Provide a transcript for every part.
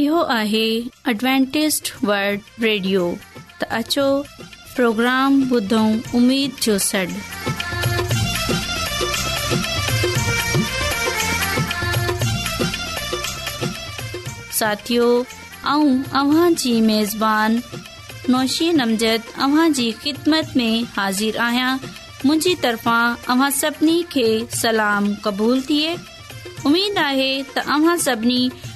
इहो आहे नौशी नमज़त में हाज़िर आहियां मुंहिंजी तरफ़ा सभिनी खे सलाम क़बूल थिए सभिनी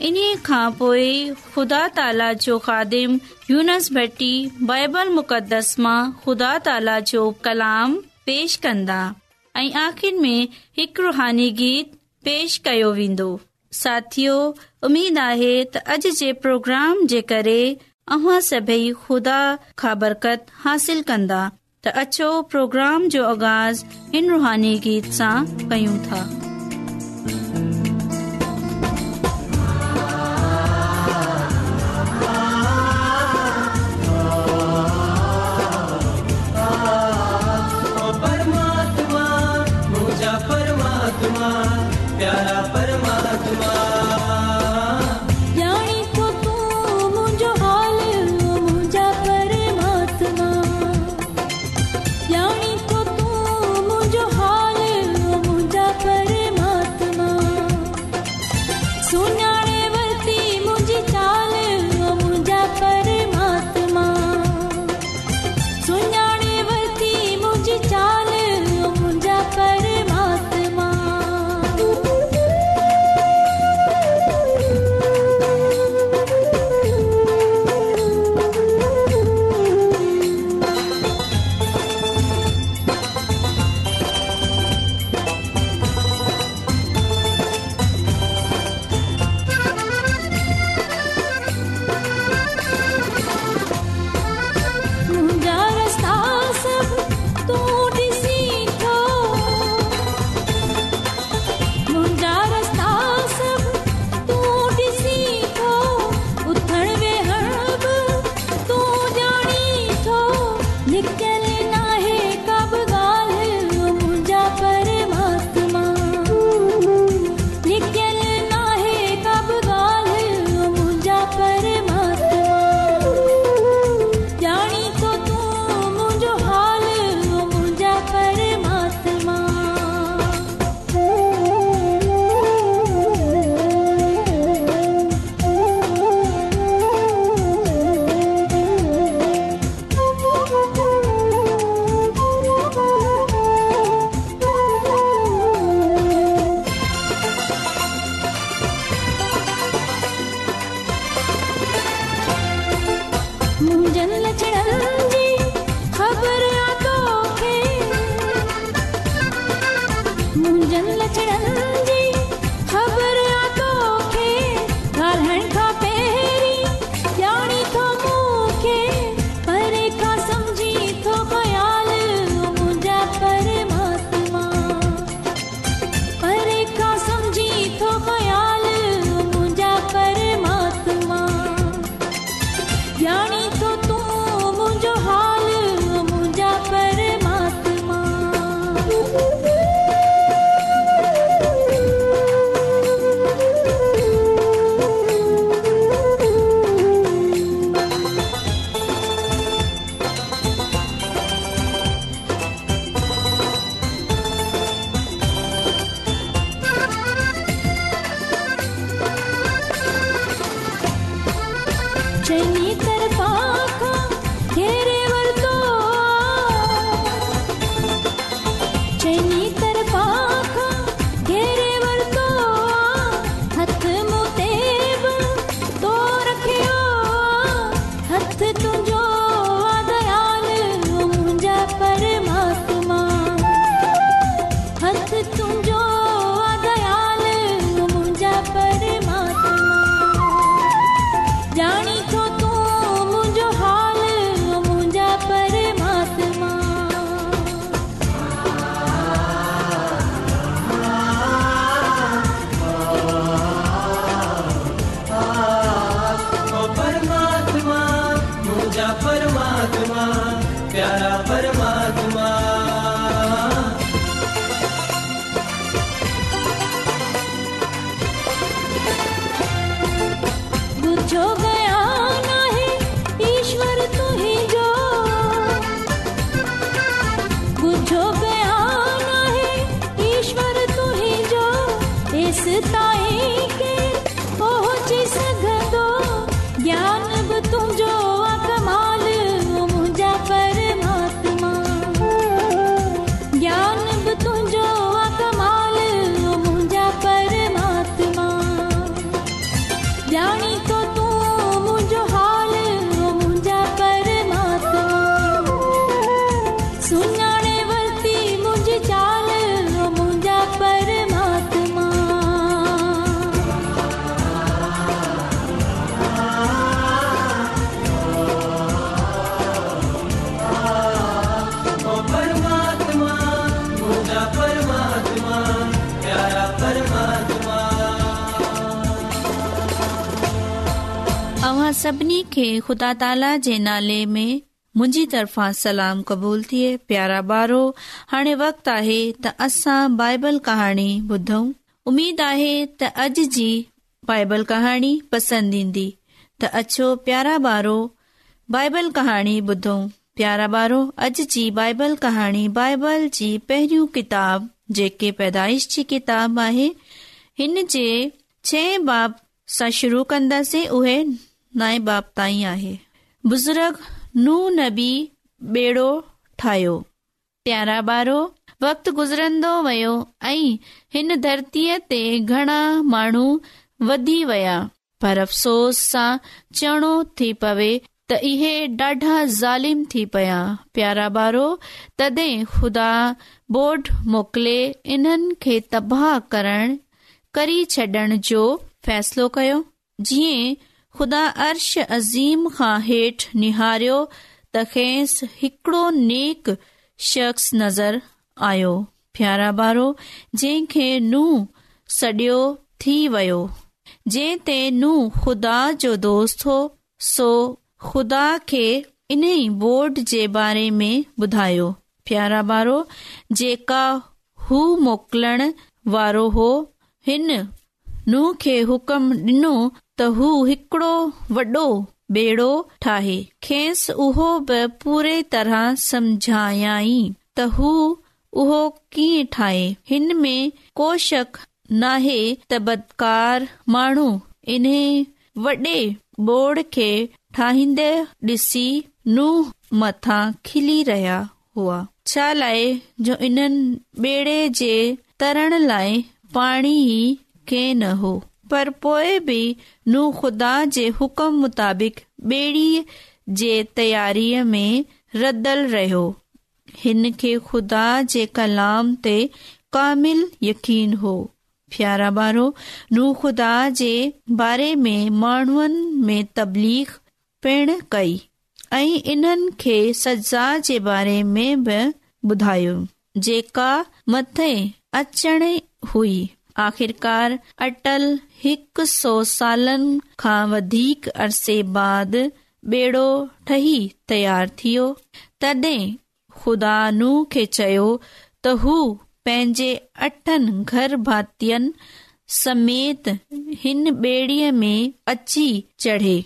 इन्हीअ खां पोइ ख़ुदा ताला जो ख़ादिम यूनस भटी बाइबल ख़ुदा ताला जो कलाम पेश कंदा आख़िर में रुहानी गीत पेश कयो वेंदो साथियो उमीद आहे त अॼ जे प्रोग्राम जे करे अभी ख़ुदा खां बरकत हासिल कंदा त अछो प्रोग्राम जो आगाज़ इन रुहानी गीत सां पयूं था सभिनी खे खुदा ताला जे नाले में मु तरफ़ा सलाम क़बूल थिए प्यारा ॿारो हाणे वक्त आहे त असां बाइबल कहाणी ॿुधऊं उमीद आहे त अॼ जी बाइबल कहाणी पसंद ईंदी त अछो प्यारा ॿारो बाइबल कहाणी ॿुधो प्यारा ॿारो अॼ जी बाइबल कहाणी बाइबल जी पेरू किताब जेके पैदाइश जी किताब आहे हिन जे छे बाब सां शुरू कन्दसे उहे न बाप ताई आहे बुज़ुर्ग नू नबी बेड़ो प्यारा ॿारो वक़्त गुज़रंदो वियो ऐं हिन धरतीअ ते घणा माण्हू वधी विया पर अफ़सोस सां चवणो थी पवे त इहे ॾाढा ज़ालिम थी पया प्यारा ॿारो तॾहिं ख़ुदा बोड मोकिले इन्हनि खे तबाह करण करी छॾण जो फ़ैसिलो कयो जीअं ख़ुदा अर्श अज़ीम खां हेठि निहारियो हिकड़ो नेक शख़्स नज़र आयो प्यारा ॿारो जंहिंखे नूं सडि॒ थी वियो जंहिं ते नूह खुदा जो दोस्त हो सो ख़ुदा खे इन बोड जे बारे में ॿुधायो प्यारा ॿारो जेका हू मोकिलण वारो हो नूह खे हुकम डि॒नो त हू हिकड़ो वॾो बेड़ो ठाहे खेसि उहो बि पूरे तरह समझायई त हू उहो कीअं ठाहे हिन में को शक नाहे त बदकार माण्हू इन्हे वॾे बोड़ खे ठाहींदे ॾिसी नूह मथां खिली रहिया हुआ छा लाइ जो इन्हनि बेड़े जे तरण लाइ पाणी ई पर पोइ बि न हुकम मुताबिक़ रहियो हिनखे खुदा जे कलाम ते कामिल यकीन हो फ्यारा بارو نو जे बारे में माण्हुनि में तबलीख पिण कई ऐं इन्हनि खे सज्दा जे बारे में बि ॿुधायो जेका मथे अचण हुई आख़िरकार अटल हिक सौ सालनि खां वधीक अरसे बाद बेड़ो ठही तयार थियो तॾहिं ख़ुदा नू खे चयो त हू पंहिंजे घर भातियुनि समेत हिन बे॒ड़ीअ में अची चढ़े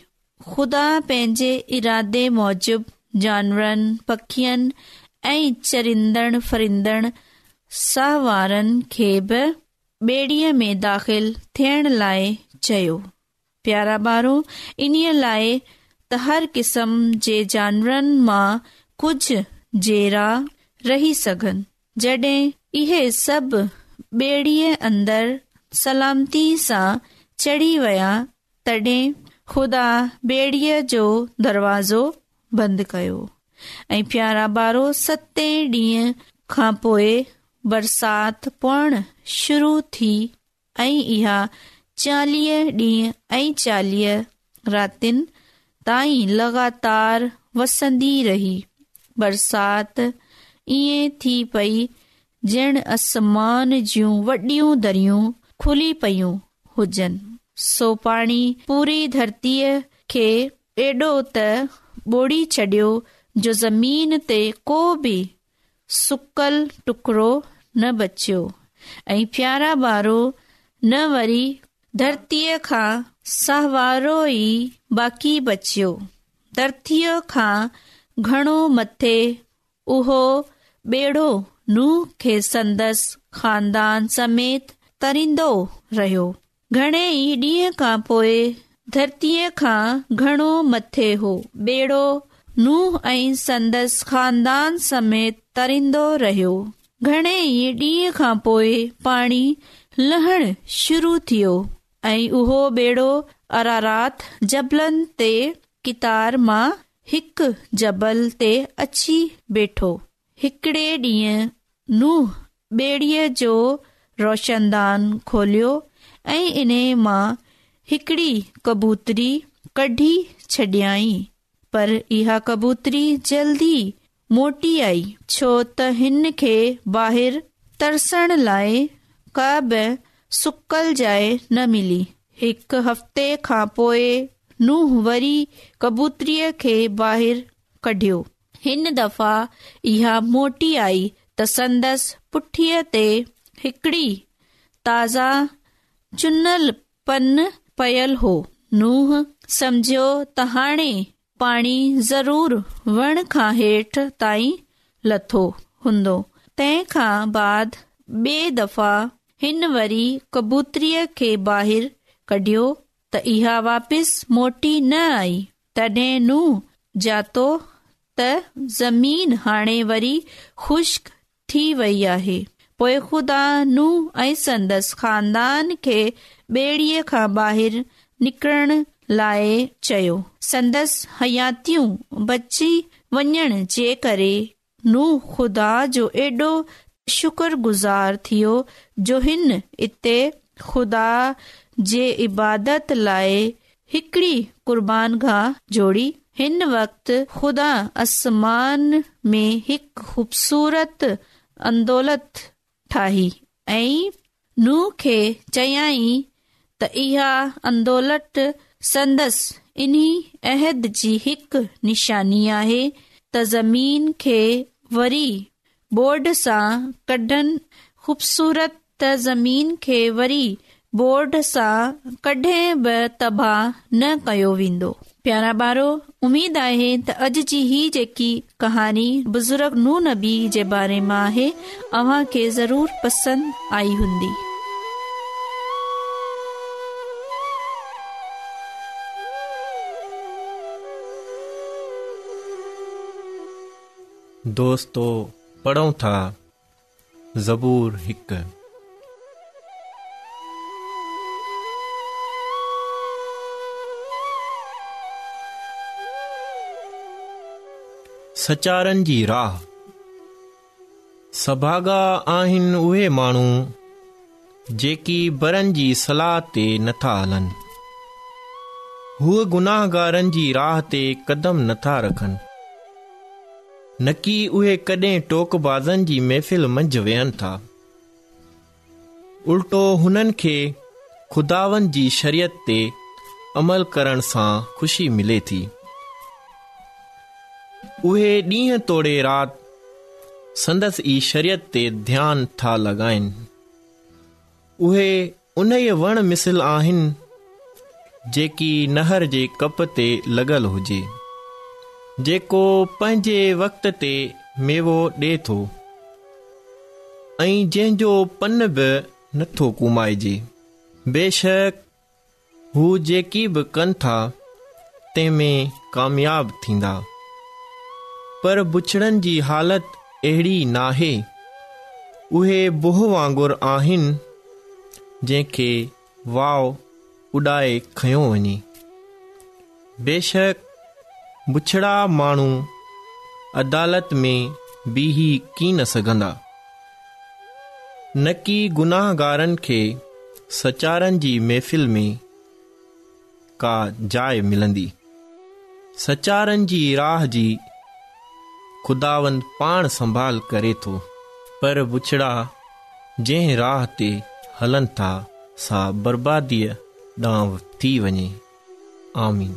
ख़ुदा पंहिंजे इरादे मूजिब जानवरनि पखियुनि ऐं चरिंदड़ फरिंदड़ साहारनि खे बि ॿेड़ीअ में दाखिल थियण लाइ चयो प्यारा ॿारो इन्हीअ लाइ कुझु इहे सभेड़ीअ अंदर सलामती सां चढ़ी विया तॾहिं ख़ुदा ॿेड़ीअ जो दरवाज़ो बंदि कयो ऐं पियारा ॿारो सते ॾींहं खां पोइ बरसात पवण शुरू थी ऐं इहा चालीह ॾींहं ऐं चालीह रातिनि ताईं लॻातारी रही बरसात ईअं थी पई ॼण असमान जूं वॾियूं दरियूं खुली पयूं हुजनि सो पाणी पूरी धरतीअ खे एॾो त ॿोड़ी छॾियो जो ज़मीन ते को बि सुकल टुकड़ो न बचियो ऐं धरतीअ बचियो धरतीअ समेत तरीन्दो रहियो घणे ई डीह खां पोए धरतीअ खां घणो मथे हो बेड़ो नुंह ऐं संदसि खानदान समेत तरींदो रहियो घणे ई ॾींहं खां पोइ पाणी लहण शुरू थियो ऐं उहो बेड़ो अरारात जबलनि ते कितार मां हिकु जबल ते अची बेठो हिकड़े ॾींहुं नूह ॿेड़ीअ जो रोशनदान खोलियो ऐं इन मां हिकड़ी कबूतरी कढी छॾियई पर इहा कबूतरी जल्दी मोटी आई छो त हिन खे ॿाहिरि तरसण लाइ सुकल जाइ न मिली हिकु हफ़्ते खां पोइ नूं वरी कबूतरीअ खे ॿाहिरि कढियो हिन दफ़ा इहा मोटी आई त संदसि पुठीअ ते हिकड़ी ताज़ा चुनलु पन पयल हो नूहं सम्झियो त हाणे पाणी ज़रूर वण खां हेठि ताईं लथो हूंदो तंहिं खां बाद बे दफ़ा हिन वरी कबूतरीअ खे ॿाहिरि कढियो त इहा वापसि मोटी न आई तॾहिं नुंह जातो त ज़मीन हाणे वरी खुश्क थी वई आहे पोइ खुदा न ऐं संदसि ख़ानदान खे ॿेड़ीअ खां ॿाहिरि निकिरणु लाइ चयो संदसि हयातियूं बची वञण जे करे नू ख़ुदा जो एॾो शुक्रगुज़ार थियो जो हिन इते ख़ुदा जे इबादत लाइ हिकड़ी कुर्बान खां जोड़ी हिन वक़्त ख़ुदा आसमान में हिकु ख़ूबसूरत अंदोलत ठाही ऐं नूह खे चयाई त इहा अंदोलत संदस इन्ही अहद जी हिकु निशानी आहे त ज़मीन खे वरी बोर्ड सां कढन खूबसूरत ज़मीन खे वरी बोर्ड सां कडहिं बि तबाह न कयो वेंदो प्यारा बारो उमेद आहे त अॼ जी ही जेकी कहानी बुज़ुर्ग नू नबी जे बारे मां आहे अव्हां खे ज़रूरु पसंदि आई हूंदी दोस्तो पढूं था ज़बूर हिकु सचारनि जी राह सभागा आहिनि उहे माण्हू जेकी बरनि जी सलाह ते नथा हलनि हूअ गुनाहगारनि जी राह ते कदम नथा रखनि न की उहे कॾहिं टोकबाज़नि जी महफ़िल मंझि वेहनि था उल्टो हुननि खे खुदावनि जी शरीयत ते अमल करण सां ख़ुशी मिले थी उहे ॾींहं तोड़े राति संदसि ई शरीयत ते ध्यानु था लॻाइनि उहे उन ई वण मिसल आहिनि जेकी नहर जे कप ते लॻल हुजे जेको पंहिंजे वक़्त ते मेवो ॾिए थो ऐं जंहिंजो पन बि नथो कुमाइजे बेशक हू जेकी बि कनि था तंहिं में काम्याब थींदा पर बुछड़नि जी हालति अहिड़ी न आहे उहे बुह वांगुरु आहिनि जंहिंखे वाव उॾाए खयो वञे बेशक बुछड़ा माण्हू अदालत में बीह की न सघंदा न की गुनाहगारनि खे सचारनि जी महफ़िल में का जाइ मिलंदी सचारनि जी राह जी ख़ुदावंद पाण संभाल करे थो पर बुछड़ा जंहिं राह ते हलनि था सा बर्बादीअ ॾांहुं थी वञे आमीन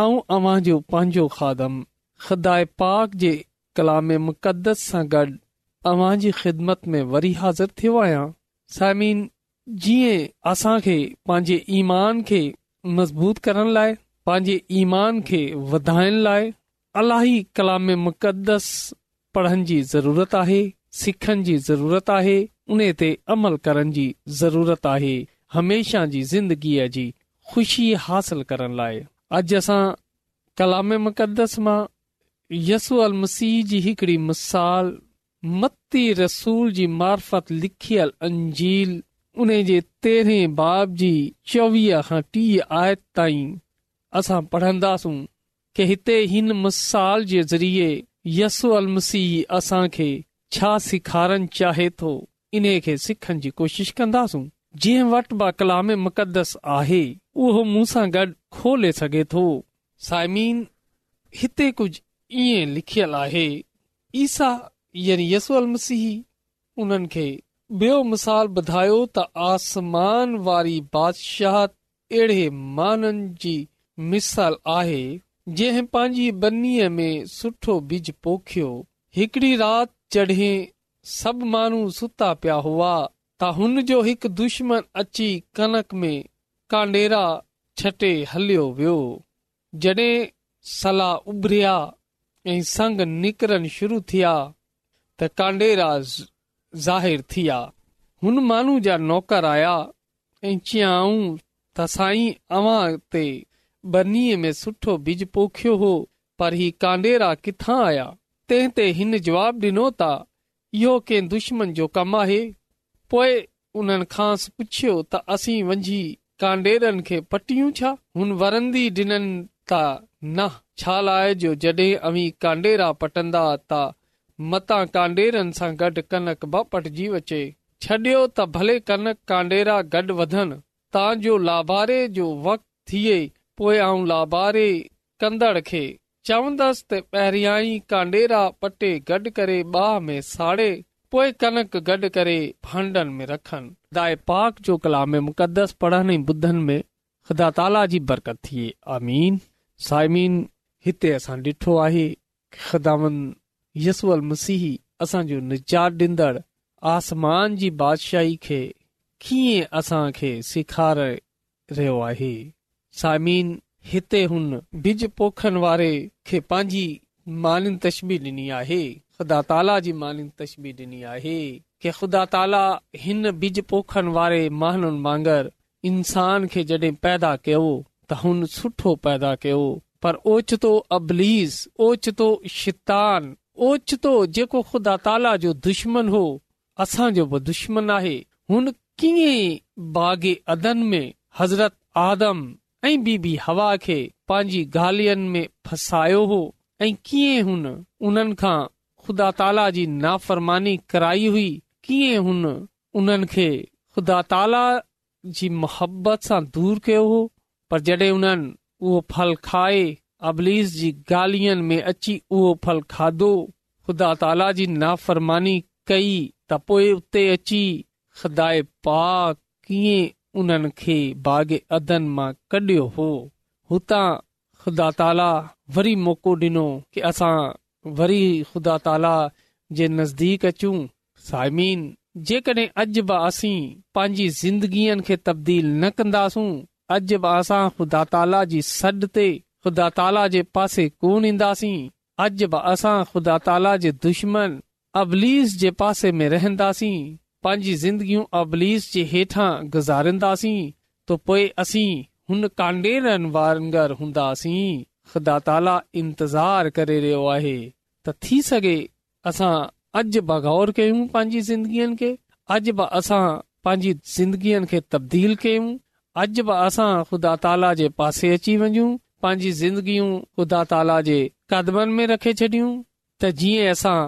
ऐं अव्हां जो पंहिंजो खादम ख़दाए पाक जे कलाम मुक़दस सां गॾु अव्हां जी ख़िदमत में वरी हाज़िर थियो आहियां साइमिन जीअं असां खे पंहिंजे ईमान खे मज़बूत करण लाइ पंहिंजे ईमान खे वधाइण लाइ अलाई कलाम मुक़दस पढ़नि जी ज़रूरत आहे सिखण जी ज़रूरत आहे उन ते अमल करण जी ज़रूरत आहे हमेशा जी ज़िंदगीअ जी ख़ुशी हासिल करण लाइ अॼु असां कलाम मुक़दस मां यसू अल मसीह जी हिकिड़ी मिसाल मती रसूल जी मार्फत लिखियल अंजील उन जे तेरहें बाब जी चोवीह खां टीह आयत ताईं असां पढ़ंदासूं कि हिते हिन मिसाल जे ज़रिए यसू अल मसीह असांखे छा सेखारणु चाहे थो इन खे सिखण जी कोशिशि कंदासूं जिव वटि बा कलाम मुक़दस आहे उहो मूं सां गॾु खोले सघे तो साइमीन हिते कुझु ईअं लिखियल आहे ईसा यनी यस मसीह उन खे बियो मिसाल बुधायो त आसमान वारी बादशाह अहिड़े माननि जी मिसाल आहे जंहिं पांजी बन्नी में सुठो बिज पोखियो हिकड़ी राति चढ़े सब माण्हू सुता पिया हुआ त हुन जो हिकु दुश्मन अची कनक में कांडेरा छटे हलियो वियो जड॒ सला उभरिया ऐं संग निकरन शुरू थिया त कांडेरा जाहिर थिया हुन माण्हू जा नौकर आया ऐं चयाऊं त साईं अवां ते बन्नीअ में सुठो बिज पोखियो हो पर ही कांडेरा किथां आया तंहिं ते हिन जवाब डि॒नो ता इहो के दुश्मन जो कम आहे पोएं उन खां पुछियो त असीं वंझी कांडेरनि खे पटियूं छा हुन वरंदी डि॒न त न छा लाहे जो जडे॒ अवी कांडेरा पटंदा त मता कांडेरनि सां गॾु कनक ॿ पटिजी वचे छॾियो त भले कनक कांडेरा गॾु वधनि तांजो लाभारे जो वक़्तु थिए पोएं आऊं लाभारे कंदड़ खे चवंदसि त पहिरियां ई कांडेरा पटे गॾु करे बाह में साड़े पोइ कनक गॾु करे भांडनि में रखनि दाए पाक जो कला में मुक़दस पढ़नि ऐं ॿुधनि में ख़ुदा ताला जी बरकत थिए आमीन साइमीन हिते असां ॾिठो आहे ख़ामन मसीह असांजो निजात ॾींदड़ आसमान जी बादशाही खे कीअं असां खे सेखारे रहियो आहे साइमीन हिते हुन बिज पोखनि वारे खे पंहिंजी मानी तशबी ॾिनी आहे ख़ुदा ताला जी मानीबी ॾिनी आहे के ख़ुदा ताला हिन बिज पोखनिगर इंसान खे पैदा कयो त ओचितो ओचतो शितान ओचतो जेको खुदा ताला जो दुश्मन हो असांजो बि दुश्मन आहे हुन कीअं बाग़ अदन मे हज़रत आदम ऐं बीबी हवा खे पंहिंजी गालियनि में फसायो हो ऐ कीअं हुन उन खां ख़ुदा ताला जी नाफ़रमानी कराई हुई कीअं हुन उन्हनि खे खुदा ताला जी मु हो पर जॾहिं हुननि उहो फल खाए फल खाधो ख़ुदा ताला जी नाफ़रमानी कई त पोएं उते अची ख़ुदा कीअं उन्हनि खे बाग़ अदन मां कढियो हो हुतां ख़ुदा ताला वरी मौको डिनो की असां वरी ख़ुदा ताला जे नज़दीक अचूं साइमीन जेकॾहिं अॼ बि असी पांजी ज़िंदगीअ खे तब्दील न कंदासूं अॼ बि असां ख़ुदा ताला जी ख़ुदा ताला जे पासे कोन ईंदासीं अॼ बि असां ख़ुदा ताला जे दुश्मन अबलीस जे पासे में रहन्दासीं पांजी ज़िंदगियूं अबलीस जे हेठां गुज़ारींदासीं तो पोए असीं हुन कांडेरनि वारर हूंदासीं ख़ुदा ताला इंतज़ार करे रहियो आहे त थी सघे असां अॼु बि गौर कयूं पांजी ज़िंदगीअ खे अॼु बि असां पांजी ज़िंदगीअ खे तब्दील कयूं अॼु बि असां ख़ुदा ताला जे पासे अची वञू पांजी ज़िंदगियूं ख़ुदा ताला जे कदमनि में रखे छॾियूं त जीअं असां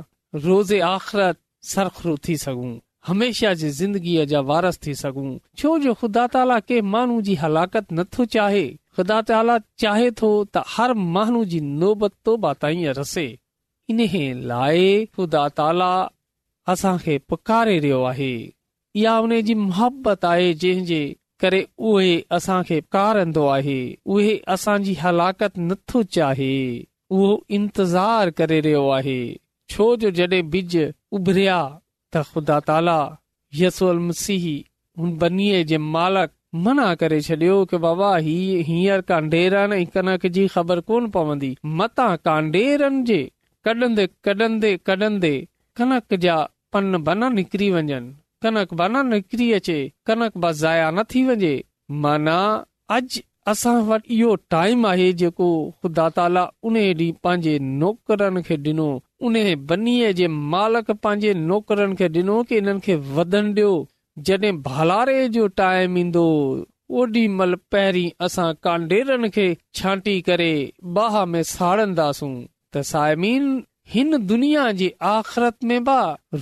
रोज़े आख़िरत सरखरू थी सघूं हमेशा जे ज़िंदगीअ जा वारस थी सघूं छो जो ख़ुदा ताला के माण्हू जी हलाकत नथो चाहे ख़ुदा ताला चाहे थो त हर महनू जी नोबतोब रसे इन लाइ ख़ुदा ताला असांखे पुकारे रहियो आहे या उन जी मोहबत आहे जंहिंजे करे उहे असांखे पुकार उहे चाहे उहो इंतज़ार करे रहियो आहे छो जो जॾहिं बिज उभरिया त ख़ुदा ताला यसी बन्नीअ जे मालक मना करे छडि॒यो कि बाबा हींअर कनक जी ख़बर कोन पवंदी मता कांडेरनि जे कॾंदे कॾंदे कॾंदे कनक जा पन ब न कनक बना कनकरी अचे कनक न थी वञे अॼ असां वटि इहो टाइम आहे मालक पंहिंजे नौकरनि खे ॾिनो की इन्हनि खे भलारे जो टाइम ईंदो ओॾी महिल पहिरीं कांडेरनि खे छांटी करे बाह में साड़ंदासूं त सायमीन हिन दुनिया जे आखरत में बाह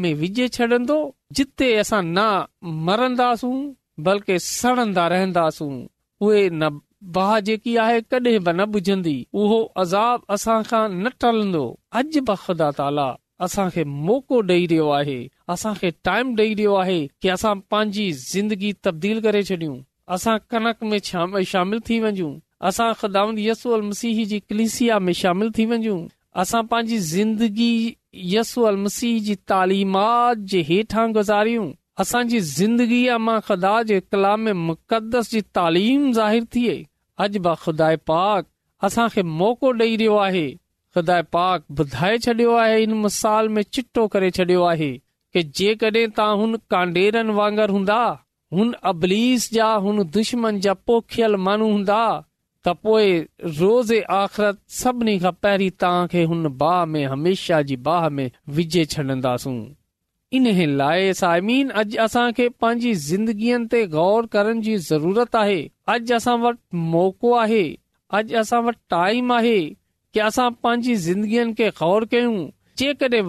में विझे छॾंदो जिते असां न मरंदासूं बल्कि सड़ंदा रहंदासूं बाह जेकी आहे कॾहिं बि न बुझंदी उहो अज़ाब असां खां न टहंदो अॼ बुदा ताला असां खे मौक़ो ॾेई रहियो आहे असांखे टाइम ॾेई रहियो आहे कि असां पंहिंजी ज़िंदगी तब्दील करे छॾियूं असां कनक में शामिल थी वञूं असां खदांदसूल मसीह जी कलिसिया में शामिल थी वञूं असां पंहिंजी ज़िंदगी यसू अल मसीह जी तालीमात जे हेठां गुज़ारियूं असांजी ज़िंदगीअ मां खदा जे कलाम मुक़दस जी तालीम ज़ाहिर थिए अज खुदा पाक असांखे मौक़ो ॾेई रहियो आहे पाक ॿुधाए छॾियो आहे चिटो करे छडि॒यो आहे के जेकॾहिं तांडेर हूंदा हूंदा त पोएं रोज़ आख़िरत सभिनी खां पहिरीं तव्हांखे हुन बाह में हमेशा जी बाह में विझे छॾंदासूं इन लाइ सायमी अॼु असां खे पंहिंजी ज़िंदगीअ ते गौर करण जी ज़रूरत आहे अॼु असां वटि मौक़ो आहे अॼु असां वटि टाइम आहे असां पंहिंजी ज़िंदगीअ खे गौर कयूं जेकॾहिं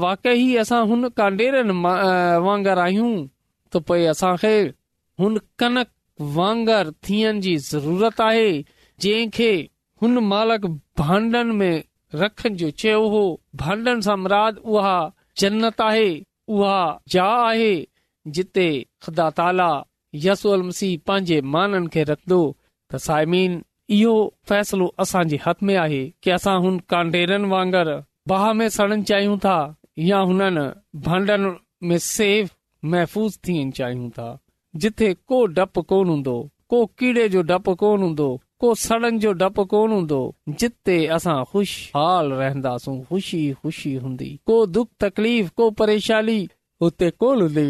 भांडन में रखण जो चयो हो भांडन सां मुराद उहा जन्नत आहे उहा ज आहे जिते ख़दा ताला यसी पंहिंजे माननि खे रखंदो इहो फैसलो असांजे हथ में आहे की असां कांडेर में सड़न चाहियूं था या हुननि भंडन महफ़ूज़ थियण चाहियूं था जिथे को डपु कोन हूंदो को कीड़े जो डपु कोन हूंदो को सड़न जो डपु कोन हूंदो जिते असां खुश हाल रहंदासूं ख़ुशी ख़ुशी हूंदी को दुख तकलीफ़ को परेशानी हुते कोन हूंदी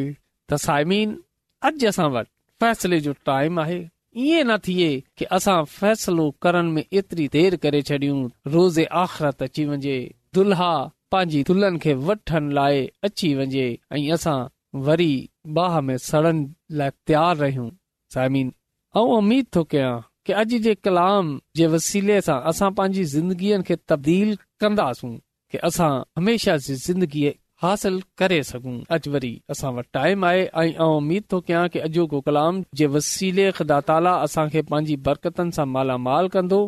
त साइमीन अॼ असां वटि फैसले जो टाइम आहे ईअं न थिए कि असां फ़ैसिलो करण में एतिरी देर करे छॾियूं रोज़े आख़िरत अची वञे दुल्हा पंहिंजी दुल्हन खे वठण लाइ अची वञे ऐं असां वरी बाह में सड़न लाइ तयार रहियूं सायमिन ऐं उमीद थो कयां कि अॼु जे कलाम जे वसीले सां असां पंहिंजी ज़िंदगीअ खे तब्दील कंदासूं कि असां हमेशह जी ज़िंदगीअ हासिल करे सघूं अॼु वरी असां वटि टाइम आहे ऐं उमीद थो कयां की अॼोको कलाम जे वसीले ख़ुदा ताला असांखे पंहिंजी बरकतनि सां मालामाल कंदो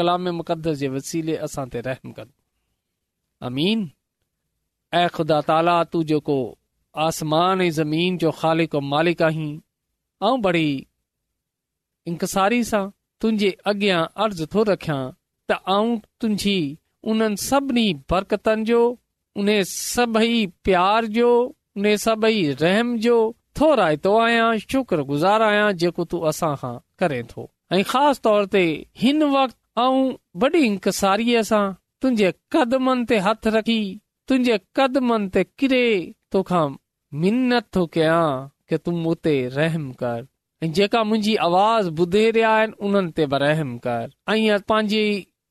कलाम मुक़दस जे वसीले असां ते रहम कंदो अमीन ऐं ख़ुदा ताला तूं जेको आसमान ऐं ज़मीन जो ख़ालिक मालिक आहीं ऐं बड़ी इंकसारी सां तुंहिंजे अॻियां अर्ज़ु थो रखियां त आऊं तुंहिंजी उन्हनि सभिनी बरकतनि जो उने सबही प्यार जो ने सबही रहम जो थोराय तो आया शुक्रगुजार आया जेको तू असा खां करे थो ए खास तौर ते हिन वक्त आऊ बड़ी इंकारी असा तुंजे कदमन ते हथ रखी तुंजे कदमन ते किरे तोखा खां मिन्नत हो केआ के तुम उते रहम कर जेका मुंजी आवाज बुधे रिया इन उनन ते बरहम कर आई पांजी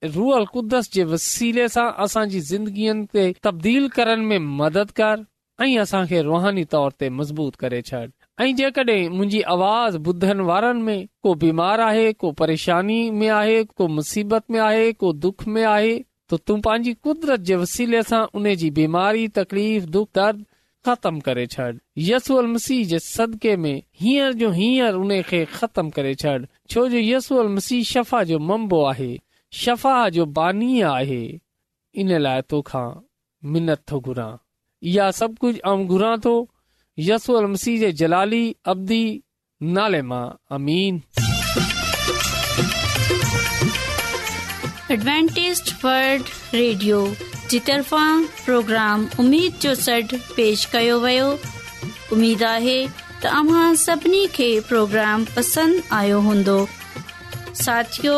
रूअल कुदस जे वसीले सां असांजी ज़िंदगियुनि ते तब्दील करण में मदद कर ऐं असांखे रुहानी तौर ते मज़बूत करे छॾ ऐं जेकॾहिं मुंहिंजी आवाज़ ॿुधण वारनि में को बीमार आहे को परेशानी में आहे को मुसीबत में आहे को दुख में आहे त तूं पंहिंजी कुदरत जे वसीले सां उन जी बीमारी तकलीफ़ दुख दर्द ख़तम करे छॾ यसूअल मसीह जे सदके में हींअर जो हींअर उन खे ख़तम करे छॾ छो जो यसूअल मसीह शफ़ा जो मंबो आहे شفاء جو باني آهي ان لاءِ توખા مينت ٿو گرا يا سڀ ڪجهه ام گرا تو يسوع المسيح جي جلالي ابدي نالما امين ادوانٽيست ورڊ ريڊيو جيتارفنگ پروگرام اميد جو سيٽ پيش ڪيو ويو اميد آهي ته اها سڀني کي پروگرام پسند آيو هندو ساتيو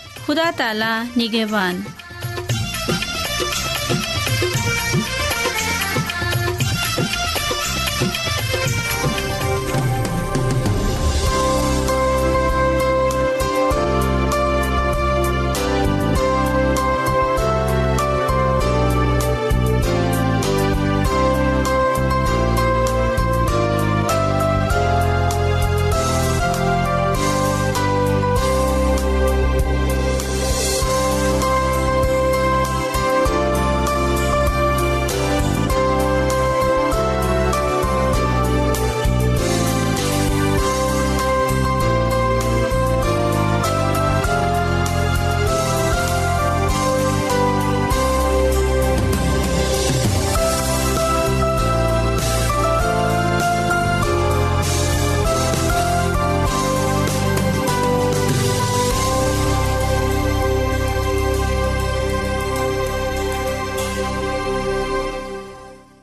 خدا تعالی نگہبان